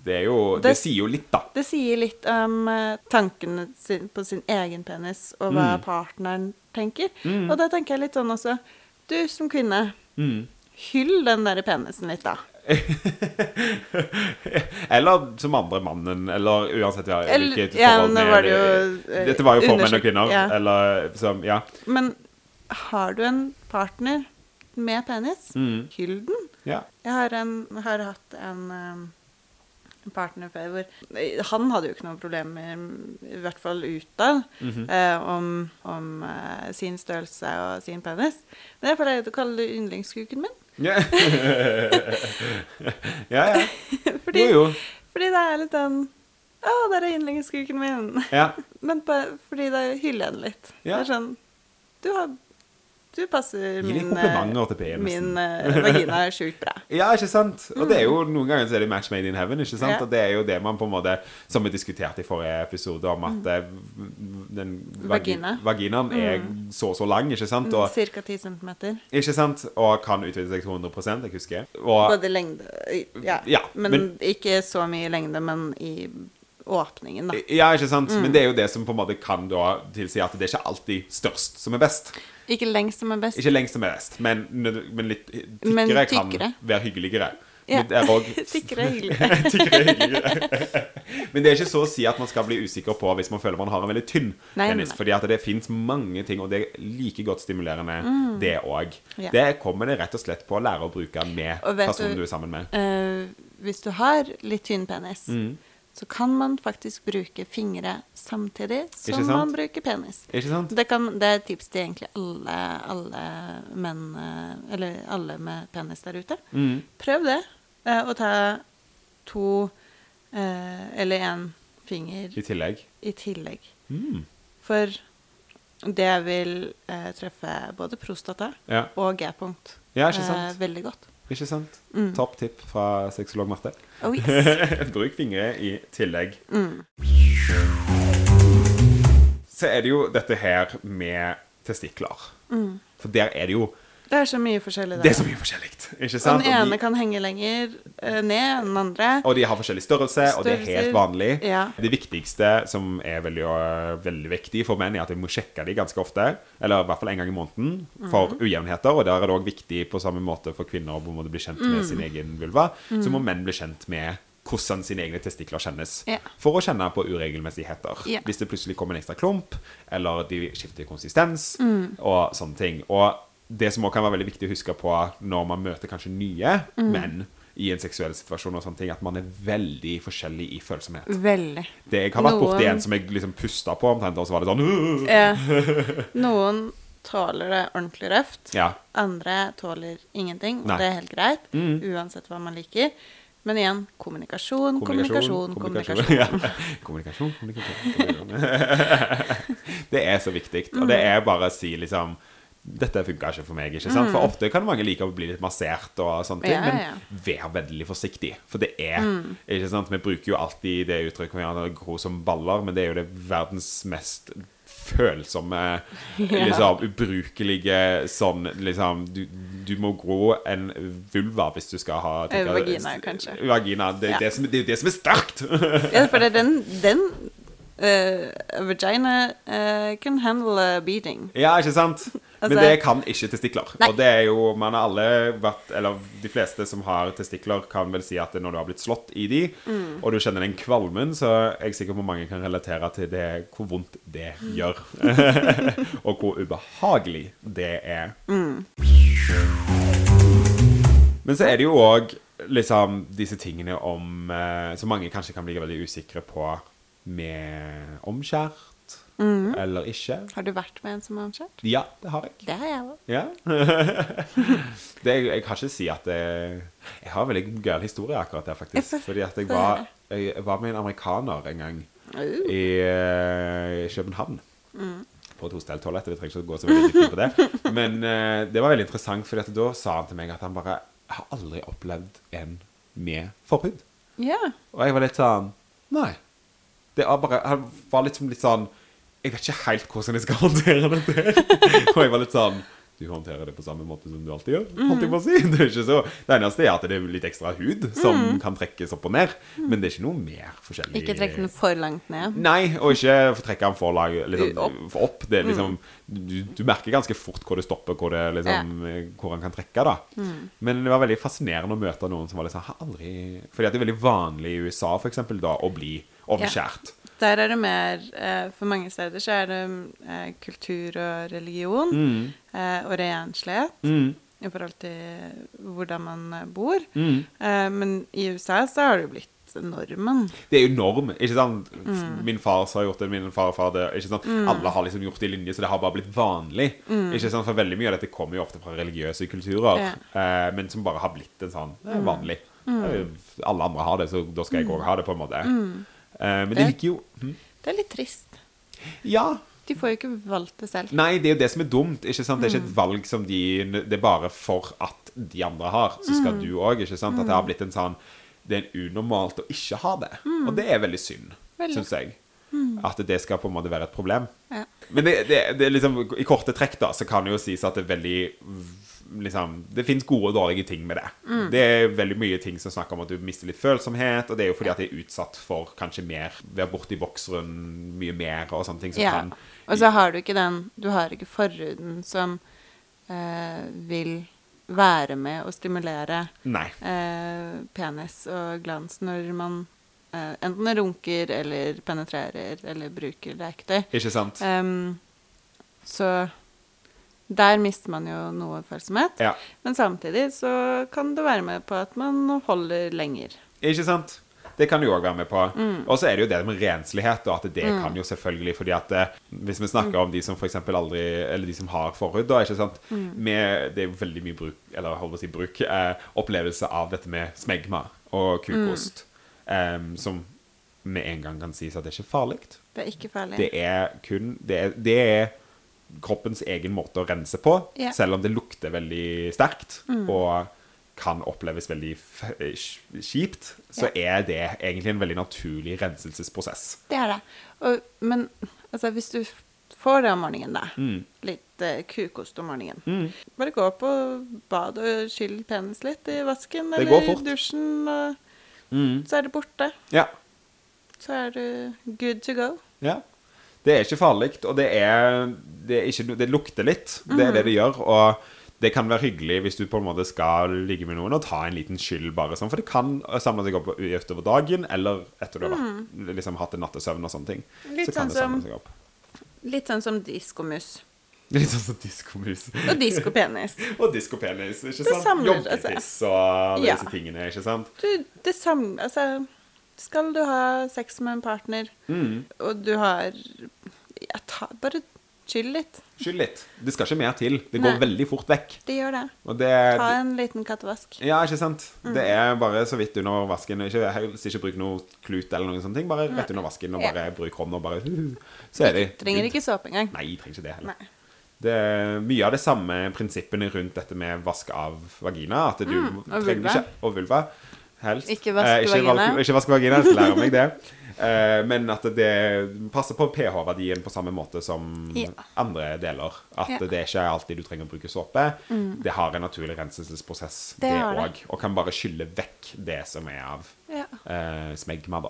Det jo Det, Det- sier jo litt, da. Det sier litt om eh, tankene sin, på sin egen penis, og hva Mm. partneren tenker. Mm. Og da tenker jeg litt sånn også Du som kvinne, Mm. hyll den der penisen litt, da. Eller som andre mannen, eller uansett ja, hvilket ja, forhold det jo, eh, Dette var jo for menn og kvinner. ja. Eller som Ja. Men har du en partner med penis, Mm. hyll den. ja. Jeg har, en, har hatt en, en partner før hvor Han hadde jo ikke noen problemer, i hvert fall utad, Mhm. eh, om, om eh, sin størrelse og sin penis. Men jeg pleier å kalle det yndlingskuken min. Ja, ja. ja. fordi, Jo, jo. fordi det er litt den Å, der er yndlingskuken min. Ja. Men på, fordi da hyller jeg den litt. Ja. Det er sånn Du, har, du passer Gi min, min uh, vagina sjukt bra. Ja, ikke sant? Og det er jo noen ganger så er det match made in heaven, ikke sant? Ja. Og det er jo det man på en måte Som vi diskuterte i forrige episode, om at eh, den Vagina. vaginaen er så så lang, ikke sant? Og, Cirka 10 centimeter. ikke sant? Og kan utvide seg til 100 jeg husker. Og Både lengde Ja, Ja, men, men- ikke så mye lengde, men i åpningen, da. Ja, ikke sant? Mm. Men det er jo det som på en måte kan da tilsi at det er ikke alltid størst som er best. Ikke lengst som er best. Ikke lengst som er best, men, men litt tykkere, Men kan være hyggeligere. Ja. Er Tykkere er hyggeligere. Tykkere er hyggeligere. Men det er ikke så å si at man skal bli usikker på hvis man føler man har en veldig tynn Nei, penis. Fordi at det fins mange ting, og det er like godt stimulerende, det òg. Mm. Ja. Det kommer det rett og slett på å lære å bruke med personen du- du er sammen med. Uh, hvis du har litt tynn penis, Mm. Så kan man faktisk bruke fingre samtidig som man bruker penis. Det, kan, det er et tips til egentlig alle, alle menn eh, Eller alle med penis der ute. Mm. Prøv det. eh, Å ta to eh, eller én finger I tillegg. i tillegg. Mm. For det vil eh, treffe både prostata Ja. og G-punkt ja, ikke eh, veldig godt. Ikke sant? Mm. Topp tipp fra sexolog Marte. Oh, yes. Bruk fingre i tillegg. mm. så er det jo dette her med testikler. For der er det jo Det er så mye forskjellig Der. Det er så mye forskjellig. Ikke sant? den ene de, kan henge lenger eh, ned enn den andre. og de har forskjellig størrelse, og det er helt vanlig. Ja. Det viktigste som er veldig, veldig viktig for menn, er at vi må sjekke dem ganske ofte. Eller i hvert fall en gang i måneden for mm. ujevnheter. Og der er det òg viktig på samme måte for kvinner å bli kjent Mm. med sin egen vulva. Så må menn bli kjent med hvordan sine egne testikler kjennes. Yeah. For å kjenne på uregelmessigheter. Yeah. Hvis det plutselig kommer en ekstra klump, eller de skifter konsistens, Mm. og sånne ting. Og det som også kan være veldig viktig å huske på når man møter kanskje nye Mm. menn i en seksuell situasjon, og sånne ting, at man er veldig forskjellig i følsomhet. Veldig. Det, jeg har vært borti en som jeg liksom pusta på omtrent, og så var det sånn Ja. Noen tåler det ordentlig røft. Ja. Andre tåler ingenting, og Nei. det er helt greit. Mm. Uansett hva man liker. Men igjen kommunikasjon, kommunikasjon, kommunikasjon. Kommunikasjon, kommunikasjon, kommunikasjon. Det er så viktig. Og det er bare å si liksom dette funka ikke for meg. ikke sant? For ofte kan mange like å bli litt massert, og sånne ting, Ja, ja, ja. men vær veldig forsiktig. For det er ikke sant? Vi bruker jo alltid det uttrykket med at gro som baller, men det er jo det verdens mest følsomme, liksom ubrukelige sånn liksom du, du må gro en vulva hvis du skal ha tenker, vagina, kanskje. Vagina. Det, er Ja. det, som, det er det som er sterkt! Ja, for det er den, den Uh, Vagina uh, can handle beating. Ja, ikke sant? Men Altså- det kan ikke testikler. Nei. Og det er jo, man har alle vært Eller de fleste som har testikler, kan vel si at når du har blitt slått i de, Mm. og du kjenner den kvalmen, så er jeg sikker på mange kan relatere til det, hvor vondt det gjør. og hvor ubehagelig det er. Mm. Men så er det jo òg liksom disse tingene om eh, Som mange kanskje kan bli veldig usikre på med omskjært Mm. eller ikke. Har du vært med en som har arrangert? Ja, det har jeg. Det har jeg òg. Ja. det, jeg kan ikke si at det, Jeg har en veldig gøyal historie akkurat der, faktisk. Fordi at jeg var, jeg var med en amerikaner en gang Uh. i eh, København. Mm. På et hostelltoalett. Vi trenger ikke gå så veldig dypt på det. Men uh, det var veldig interessant, for da sa han til meg at han bare Jeg har aldri opplevd en med forhud. Yeah. Og jeg var litt sånn Nei. Det er bare Han var liksom litt sånn Jeg vet ikke helt hvordan jeg skal håndtere dette. og jeg var litt sånn Du håndterer det på samme måte som du alltid gjør. holdt jeg på å si. Det, er ikke så, det eneste er at det er litt ekstra hud som kan trekkes opp og ned. Men det er ikke noe mer forskjellig. Ikke trekke den for langt ned. Nei, og ikke trekke den for langt liksom, for opp. Det er liksom, du, du merker ganske fort hvor det stopper, hvor, det, liksom, hvor han kan trekke. da. Men det var veldig fascinerende å møte noen som var litt sånn har aldri... Fordi det er veldig vanlig i USA for eksempel, da, å bli omskjært. Der er det mer eh, For mange steder så er det eh, kultur og religion Mm. eh, og renslighet Mm. i forhold til hvordan man bor. Mm. Eh, men i USA så har det jo blitt normen. Det er jo norm. ikke sant? Min far har gjort det, min far og far det. ikke sant? Alle har liksom gjort det i linje, så det har bare blitt vanlig. ikke sant? For veldig mye av dette kommer jo ofte fra religiøse kulturer, Ja. eh, men som bare har blitt en sånn er vanlig. Eh, Alle andre har det, så da skal jeg òg ha det, på en måte. Eh, men det Det- liker jo hm? Det er litt trist. Ja. De får jo ikke valgt det selv. Nei, det er jo det som er dumt. ikke sant? Det er ikke et valg som de Det er bare for at de andre har, så skal du òg. At det har blitt en sånn Det er en unormalt å ikke ha det. Og det er veldig synd, syns jeg. At det skal på en måte være et problem. Ja. Men det, det, det er liksom, i korte trekk da, så kan det jo sies at det er veldig liksom, Det fins gode og dårlige ting med det. Det er veldig mye ting som snakker om at du mister litt følsomhet, og det er jo fordi at det er utsatt for kanskje mer Være borti vokseren mye mer og sånne ting som Ja. kan Og så har du ikke den Du har ikke forhuden som eh, vil være med og stimulere eh, penis og glans når man eh, enten runker eller penetrerer eller bruker leketøy. Ikke sant? Um, så der mister man jo noe følsomhet. Ja. Men samtidig så kan det være med på at man holder lenger. Ikke sant? Det kan du òg være med på. Mm. Og så er det jo det med renslighet. Og at det kan jo selvfølgelig fordi at eh, Hvis vi snakker Mm. om de som for aldri Eller de som har forhud, da, ikke sant Mm. med, Det er jo veldig mye bruk Eller holdt på å si bruk eh, opplevelse av dette med smegma og kukost. Mm. em, som med en gang kan sies at det er ikke farlig. Det er ikke farlig. Det er kun Det er, det er kroppens egen måte å rense på. Mm. selv om det lukter veldig sterkt og kan oppleves veldig kjipt, så er det egentlig en veldig naturlig renselsesprosess. Det er det. Og, men altså, hvis du får det om morgenen, da. Mm. Litt uh, kukost om morgenen. Mm. Bare gå på badet og skyll penis litt i vasken Det eller i dusjen, og Mm. så er det borte. Ja. Så er du good to go. Ja. Det er ikke farlig, og det er Det, er ikke, det lukter litt. Det er det Mm. det gjør. Og det kan være hyggelig hvis du på en måte skal ligge med noen og ta en liten skyld, bare sånn. For det kan samle seg opp utover dagen, eller etter du har vært, liksom, hatt en nattesøvn og sånne ting. Litt så kan sånn det samle seg opp. Litt sånn som diskomus. Litt sånn som diskomus. Og diskopenis. og diskopenis, ikke Det sant? samler- Joggetiss og alle Ja. disse tingene, ikke sant? Du, det samler Altså, skal du ha sex med en partner, Mm. og du har ja, ta, Bare chill litt. Chill litt. Det skal ikke mer til. Det Nei. går veldig fort vekk. Det gjør det. Det Ta en liten kattevask. Ja, ikke sant? Mm. Det er bare så vidt under vasken. Ikke, helst ikke bruk noe klut eller noen sånne ting. Bare rett under vasken og Ja. bruk hånda, og bare Så er det Trenger ikke såpe engang. Nei, trenger ikke det heller. Nei. Det er mye av det samme prinsippene rundt dette med vask av vagina. At du Mm, trenger ikke Og vulva. Helst. Ikke vaske Eh, vagina. ikke vaske vagina. Skal meg det. Eh, men at det passer på pH-verdien på samme måte som Ja. andre deler. At Ja. Mm. det er ikke alltid du trenger å bruke såpe. Det har en naturlig renselsesprosess, Det òg. Og kan bare skylle vekk det som er av Ja. eh, smegma, da.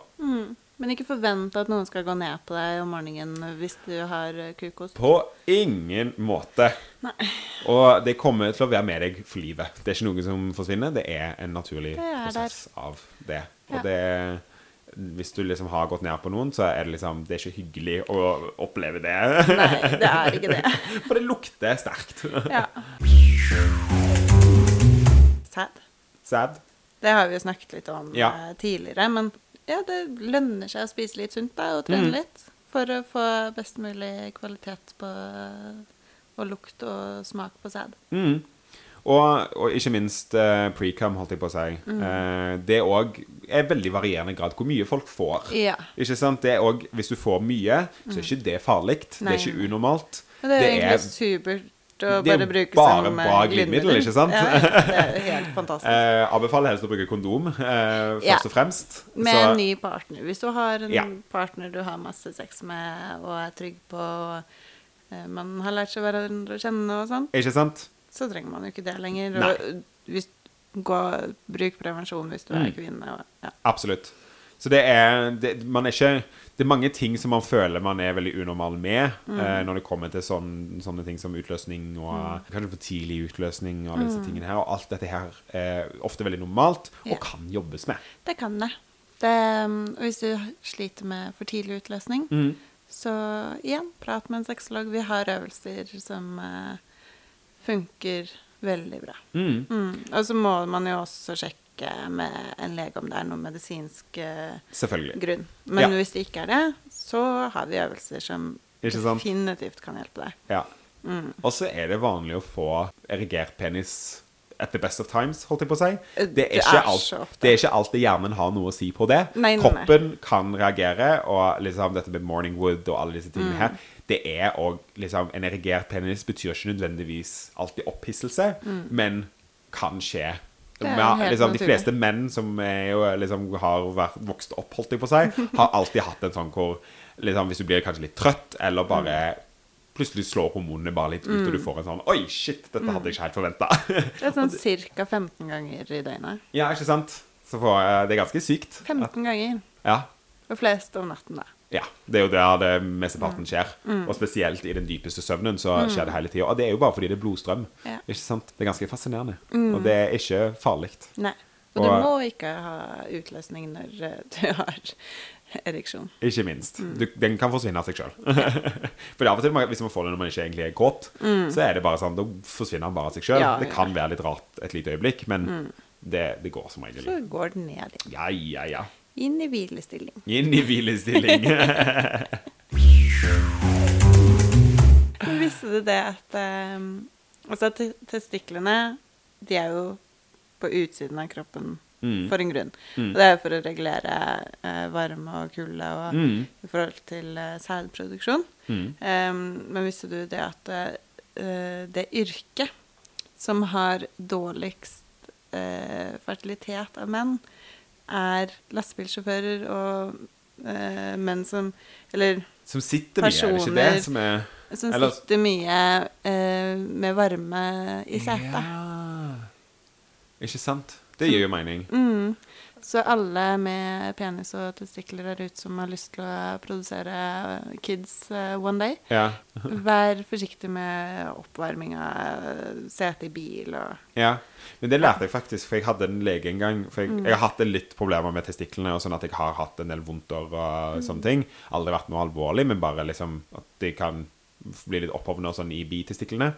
Men ikke forvent at noen skal gå ned på deg om morgenen hvis du har eh, kukost. På ingen måte. Nei. Og det kommer til å være med deg for livet. Det er ikke noe som forsvinner. Det er en naturlig er prosess av det. Og Ja. det Hvis du liksom har gått ned på noen, så er det liksom Det er ikke hyggelig å oppleve det. Nei, det er ikke det. For det lukter sterkt. Ja. Sad. Sad. Det har vi jo snakket litt om Ja. eh, tidligere, men ja, det lønner seg å spise litt sunt da, og trene Mm. litt for å få best mulig kvalitet på og lukt og smak på sæd. Mm. Og, og ikke minst eh, pre-cum, holdt jeg på å si. Mm. Eh, det òg er veldig varierende grad hvor mye folk får. Ja. Ikke sant? Det er også, hvis du får mye, så er ikke det farlig. Det Mm. Er ikke unormalt. Men det er jo egentlig supert å er bare bruke bare som eh, bra glidemiddel, ikke sant? Ja, det er jo helt fantastisk. Eh, anbefaler helst å bruke kondom, eh, først Ja. og fremst. Med Så- en ny partner. Hvis du har en Ja. partner du har masse sex med og er trygg på, og eh, man har lært seg hverandre å kjenne og sånn, Ikke sant? så trenger man jo ikke det lenger. Nei. Og hvis, gå, bruk prevensjon hvis du er Mm. kvinne. Og, ja. Absolutt. Så det er det, Man er ikke Det er mange ting som man føler man er veldig unormal med Mm. eh, når det kommer til sånne, sånne ting som utløsning og kanskje for tidlig utløsning og disse Mm. tingene her. Og alt dette her er ofte veldig normalt og Ja. kan jobbes med. Det kan det. det um, og hvis du sliter med for tidlig utløsning, Mm. så igjen, prat med en sexolog. Vi har øvelser som eh, funker veldig bra. Mm. Mm. Og så må man jo også sjekke med en lege om det er noen medisinsk eh, grunn. Men Ja. hvis det ikke er det, så har vi øvelser som definitivt kan hjelpe deg. Ja. Mm. Og så er det vanlig å få erigert penis at the best of times, holdt jeg på å si. Eh, Det er det ikke er alt, så ofte. det er ikke alltid hjernen har noe å si på det. Nei, nei, nei. Kroppen kan reagere, og liksom dette med morning wood og alle disse Mm. tingene her, det er òg liksom En erigert penis betyr ikke nødvendigvis alltid opphisselse, men kan skje. Mm. Helt liksom, de fleste menn som jo, liksom, har vært, vokst opp, holdt jeg på å si, har alltid hatt en sånn hvor liksom, Hvis du blir kanskje litt trøtt, eller bare Mm. Plutselig slår hormonene bare litt ut, og du får en sånn Oi, shit, dette hadde jeg ikke helt forventa. Det er sånn ca. 15 ganger i døgnet. ja, ikke sant? Så får, det er ganske sykt. 15 ganger. Ja. Og flest om natten, da. Ja. Det er jo der det mesteparten Mm. skjer. Og spesielt i den dypeste søvnen så skjer det hele tida. Og det er jo bare fordi det er blodstrøm. Ja. Mm. Ikke sant? Det er ganske fascinerende. Og det er ikke farlig. Nei. Og du må ikke ha utløsning når eh, du har ereksjon. Ikke minst. Mm. Du, den kan forsvinne av seg sjøl. For av og til, hvis man får det når man ikke egentlig er kåt, så er det bare sånn, da forsvinner den bare av seg sjøl. Mm. Ja, Det ja. kan være litt rart et lite øyeblikk, men det, det går som regel. Så går den ned igjen. Ja, ja, ja. Inn i hvilestilling. Inn i hvilestilling. Visste du det at um, Altså, testiklene, de er jo på utsiden av kroppen Mm. for en grunn. Mm. Og det er jo for å regulere uh, varme og kulde og Mm. i forhold til uh, sædproduksjon. Em, men visste du det at uh, det yrket som har dårligst fertilitet av menn, er lastebilsjåfører og eh, menn som Eller Som sitter mye, er det ikke det Personer. som er Som Eller- sitter mye eh, med varme i setet. Ja. Ikke sant? Det gir jo mening. Mm. Så alle med penis og testikler der ute som har lyst til å produsere kids eh, one day, Ja. vær forsiktig med oppvarming av setet i bil og ja. Men det lærte jeg faktisk, for jeg hadde en lege en gang. For jeg, jeg har hatt litt problemer med testiklene, og sånn at jeg har hatt en del vondter og sånne ting. Aldri vært noe alvorlig, men bare liksom at de kan bli litt opphovnet og sånn i bitestiklene.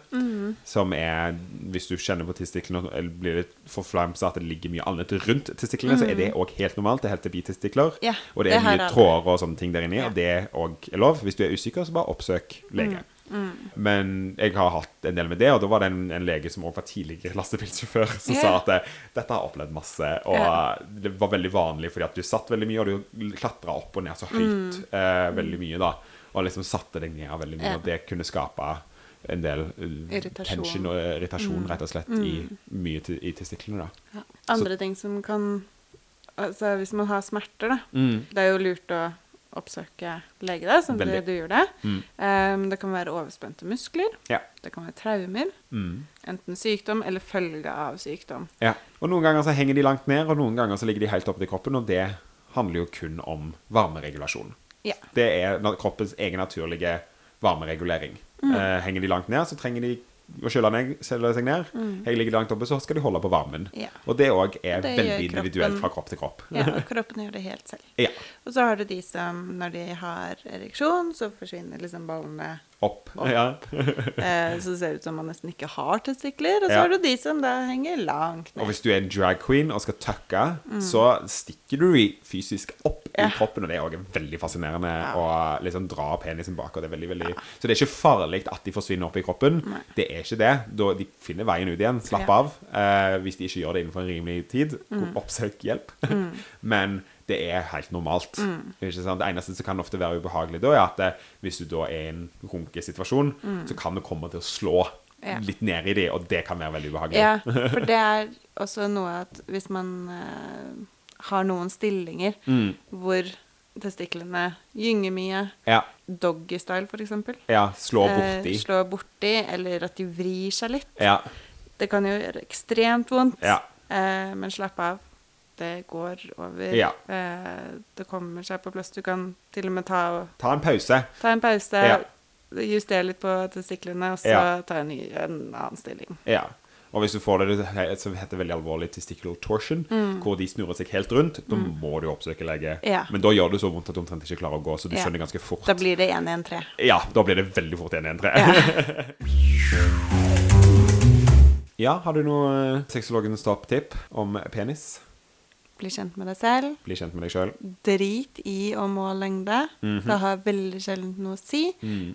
Som er Hvis du kjenner på testiklene og blir litt forflamsa at det ligger mye annet rundt testiklene, så er det òg helt normalt. Det er helt bitestikler. Ja, og det er mye er tråder og sånne ting der inni, Ja. og det òg er lov. Hvis du er usikker, så bare oppsøk lege. Men jeg har hatt en del med det, og da var det en, en lege som også var tidligere lastebilsjåfør, som yeah. sa at eh, dette har opplevd masse, og yeah. det var veldig vanlig fordi at du satt veldig mye, og du klatra opp og ned så høyt Mm. eh, veldig mye, da. Og liksom satte deg ned veldig mye, Ja. og det kunne skape en del eh, Irritasjon. Mm. tension og irritasjon, rett og slett, i mye til, i testiklene, da. ja. andre ting som kan Altså hvis man har smerter, da. Mm. Det er jo lurt å oppsøke lege, da, som Veldig. det du gjorde. Mm. Um, det kan være overspente muskler. Ja. Det kan være traumer. Mm. Enten sykdom eller følge av sykdom. Ja. Og noen ganger så henger de langt ned, og noen ganger så ligger de helt oppe til kroppen, og det handler jo kun om varmeregulasjon. Ja. Det er kroppens egen naturlige varmeregulering. Mm. Eh, henger de langt ned, så trenger de å kjøle ned, seg ned. jeg ligger langt oppe, så skal de holde på varmen. Mm. Ja. Og det òg er Det veldig kroppen, individuelt fra kropp til kropp. ja, og kroppen gjør det helt selv. Ja. Og så har du de som, når de har ereksjon, så forsvinner liksom ballene Opp. Opp. Ja. eh, Så det ser ut som man nesten ikke har testikler. Og så Ja. har du de som da henger langt Og hvis du er en drag queen og skal tucke, så stikker du fysisk opp Mm. I kroppen, og det er også veldig fascinerende å liksom dra penisen bak. Og det er veldig, veldig... Så det er ikke farlig at de forsvinner opp i kroppen. Nei. Det er ikke det. Da de finner veien ut igjen. Slapp Ja. av. Eh, hvis de ikke gjør det innenfor en rimelig tid, Mm. oppsøk hjelp. Men det er helt normalt. Mm. Det eneste som kan ofte være ubehagelig da, er at eh, hvis du da er i en runkesituasjon, så kan du komme til å slå Mm. Ja. litt ned i de, og det kan være veldig ubehagelig. Ja, for det er også noe at hvis man uh, har noen stillinger Mm. hvor testiklene gynger mye, Ja. doggystyle eksempel, Ja, slå eh, borti. slå borti, eller at de vrir seg litt, Ja. det kan jo gjøre ekstremt vondt. Ja. Eh, men slapp av. Det går over. Ja. Eh, det kommer seg på plass. Du kan til og med ta, og, Ta en pause. ta en pause, justere litt på testiklene, og så ta en, ny, en annen stilling. Ja. Og hvis du får det, så heter heter veldig alvorlig testicular torsion, hvor de snurrer seg helt rundt, da må du oppsøke lege. Mm. Ja. Men da gjør det så vondt at du omtrent ikke klarer å gå, så du Ja. skjønner ganske fort. Da blir det 113. Ja, da blir det veldig fort 1-1-3. Ja. Ja, har du noe sexologens topp-tipp om penis? Bli kjent med deg selv. Bli kjent med deg selv. Drit i å måle lengde. Mhm. Det har veldig sjelden noe å si. Mm.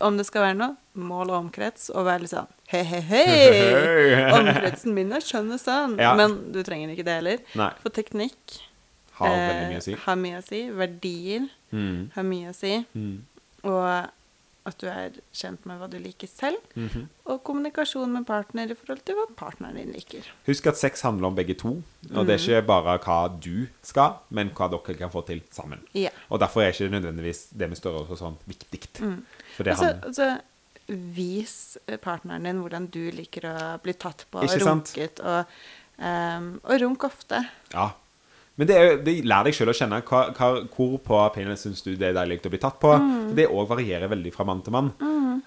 Om det skal være noe, mål og omkrets og være litt sånn he-he-he. Omkretsen min er skjønn og sånn. Ja. Men du trenger ikke det heller. Nei. For teknikk Har veldig mye å si. eh, har mye å si. Verdier Mm. har mye å si. Mm. Og at du er kjent med hva du liker selv. Mhm. Og kommunikasjon med partner i forhold til hva partneren din liker. Husk at sex handler om begge to. Og det er Mm. ikke bare hva du skal, men hva dere kan få til sammen. Ja. Og derfor er ikke nødvendigvis det med størrelse og sånn viktig. For det altså, handler og så vis partneren din hvordan du liker å bli tatt på og runket. Og, um, og runk ofte. Ja. Men det, er, det lærer deg sjøl å kjenne hva, hva, hvor på penis syns du det er deilig å bli tatt på. Mm. Det òg varierer veldig fra mann til mann.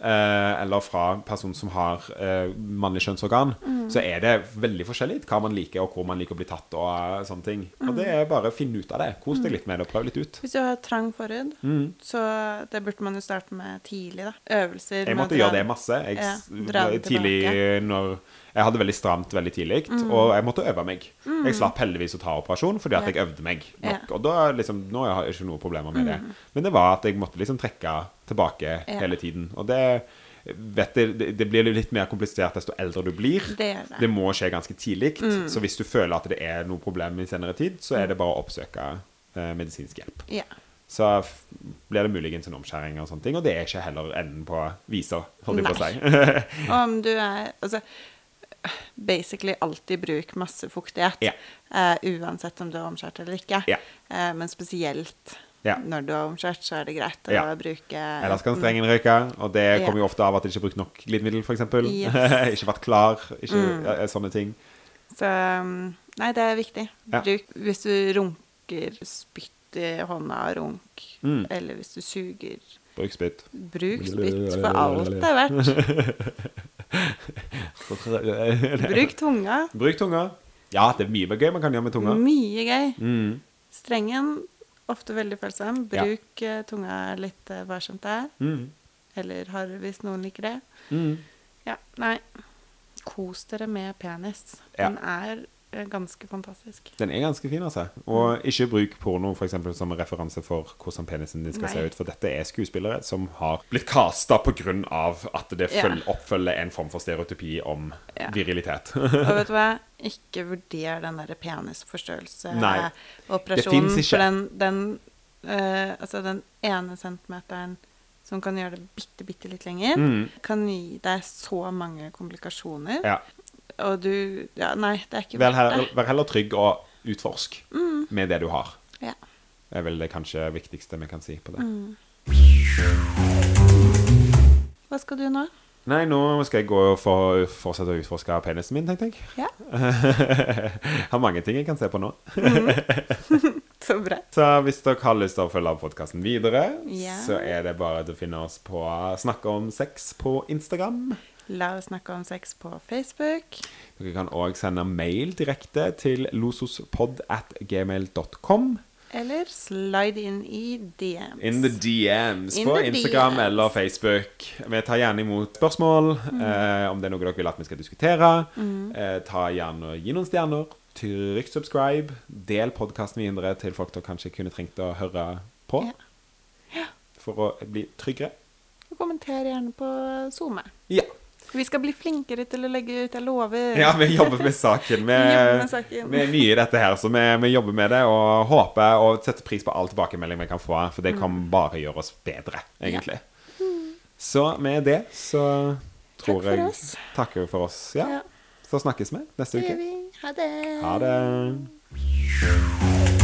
Eh, eller fra person som har eh, mannlig kjønnsorgan. Så er det veldig forskjellig hva man liker, og hvor man liker å bli tatt. Og eh, sånne ting Og det er bare å finne ut av det. Kos deg litt med det, og prøv litt ut. Hvis du har trang forhud, Mm. så det burde man jo starte med tidlig. da. Øvelser Jeg måtte gjøre det masse. Jeg, Ja, tidlig tilbake. når Jeg hadde veldig stramt veldig tidlig, og jeg måtte øve meg. Jeg slapp heldigvis å ta operasjon fordi at Ja. jeg øvde meg nok. Ja. Og da liksom, nå har jeg ikke noe problemer med det. Men det var at jeg måtte liksom trekke tilbake Ja. hele tiden. Og det vet jeg, det, det blir litt mer komplisert desto eldre du blir. Det det. Det må skje ganske tidlig. Så hvis du føler at det er noe problem i senere tid, så er det bare å oppsøke eh, medisinsk hjelp. Ja. Så blir det muligens en omskjæring og sånne ting, og det er ikke heller enden på viser, holdt jeg på å si. Om du er Altså basically alltid bruk masse fuktighet. Ja. eh, uansett om du er omskjært eller ikke. Ja. Eh, men spesielt Ja. Når du har omskjært, så er det greit å bruke Ellers kan strengen ryke, og det kommer jo ofte av at du ikke har brukt nok glidemiddel, f.eks. Yes. Mm. ikke vært klar, ikke mm. sånne ting. Så um, Nei, det er viktig. Bruk Hvis du runker, spytt i hånda, runk. Mm. Eller hvis du suger, Bruk spytt. bruk spytt for alt det er verdt. Bruk tunga. Bruk tunga. Ja, det er mye gøy man kan gjøre med tunga. Mye gøy. Mm. Strengen, ofte veldig følsom. Bruk ja. tunga litt eh, varsomt der. Mm. Eller hard hvis noen liker det. Mm. Ja, nei. Kos dere med penis. Ja. Den er eh, ganske fantastisk. Den er ganske fin, altså. Og ikke bruk porno for eksempel, som referanse for hvordan penisen din skal Nei. se ut. For dette er skuespillere som har blitt casta pga. at det Ja. oppfølger en form for stereotypi om Ja. virilitet. Og vet du hva? Ikke vurder den der Nei. penisforstørrelseoperasjonen. For den, den, eh, altså den ene centimeteren som kan gjøre det bitte, bitte litt lenger, Mm. kan gi deg så mange komplikasjoner. ja. Og du Ja, nei, det er ikke Vær, det. vær heller trygg og utforsk med det du har. Ja. Det er vel det kanskje viktigste vi kan si på det. Mm. Hva skal du nå? Nei, nå skal jeg gå og for, fortsette å utforske penisen min, tenkte jeg. Ja, har mange ting jeg kan se på nå. så bra. Så hvis dere har lyst til å følge podkasten videre, Ja. så er det bare å finne oss på Snakke om sex på Instagram. La oss snakke om sex på Facebook. Dere kan òg sende mail direkte til losospod at gmail.com. Eller slide inn i DMs. In the DMs In på the Instagram DMs. eller Facebook. Vi tar gjerne imot spørsmål eh, om det er noe dere vil at vi skal diskutere. Eh, ta gjerne Gi noen stjerner. Trykk subscribe. Del podkasten videre til folk dere kanskje kunne trengt å høre på. Ja. For å bli tryggere. Og kommenter gjerne på SoMe. Ja. Vi skal bli flinkere til å legge ut, jeg lover. ja, vi jobber med saken. Vi, jobber med saken. vi er nye i dette her, så vi, vi jobber med det og håper og setter pris på all tilbakemelding vi kan få. For det Mm. kan bare gjøre oss bedre, egentlig. Så med det så tror Takk jeg oss. Takker for oss. Ja. Ja. Så snakkes vi neste uke. Ha det. Ha det.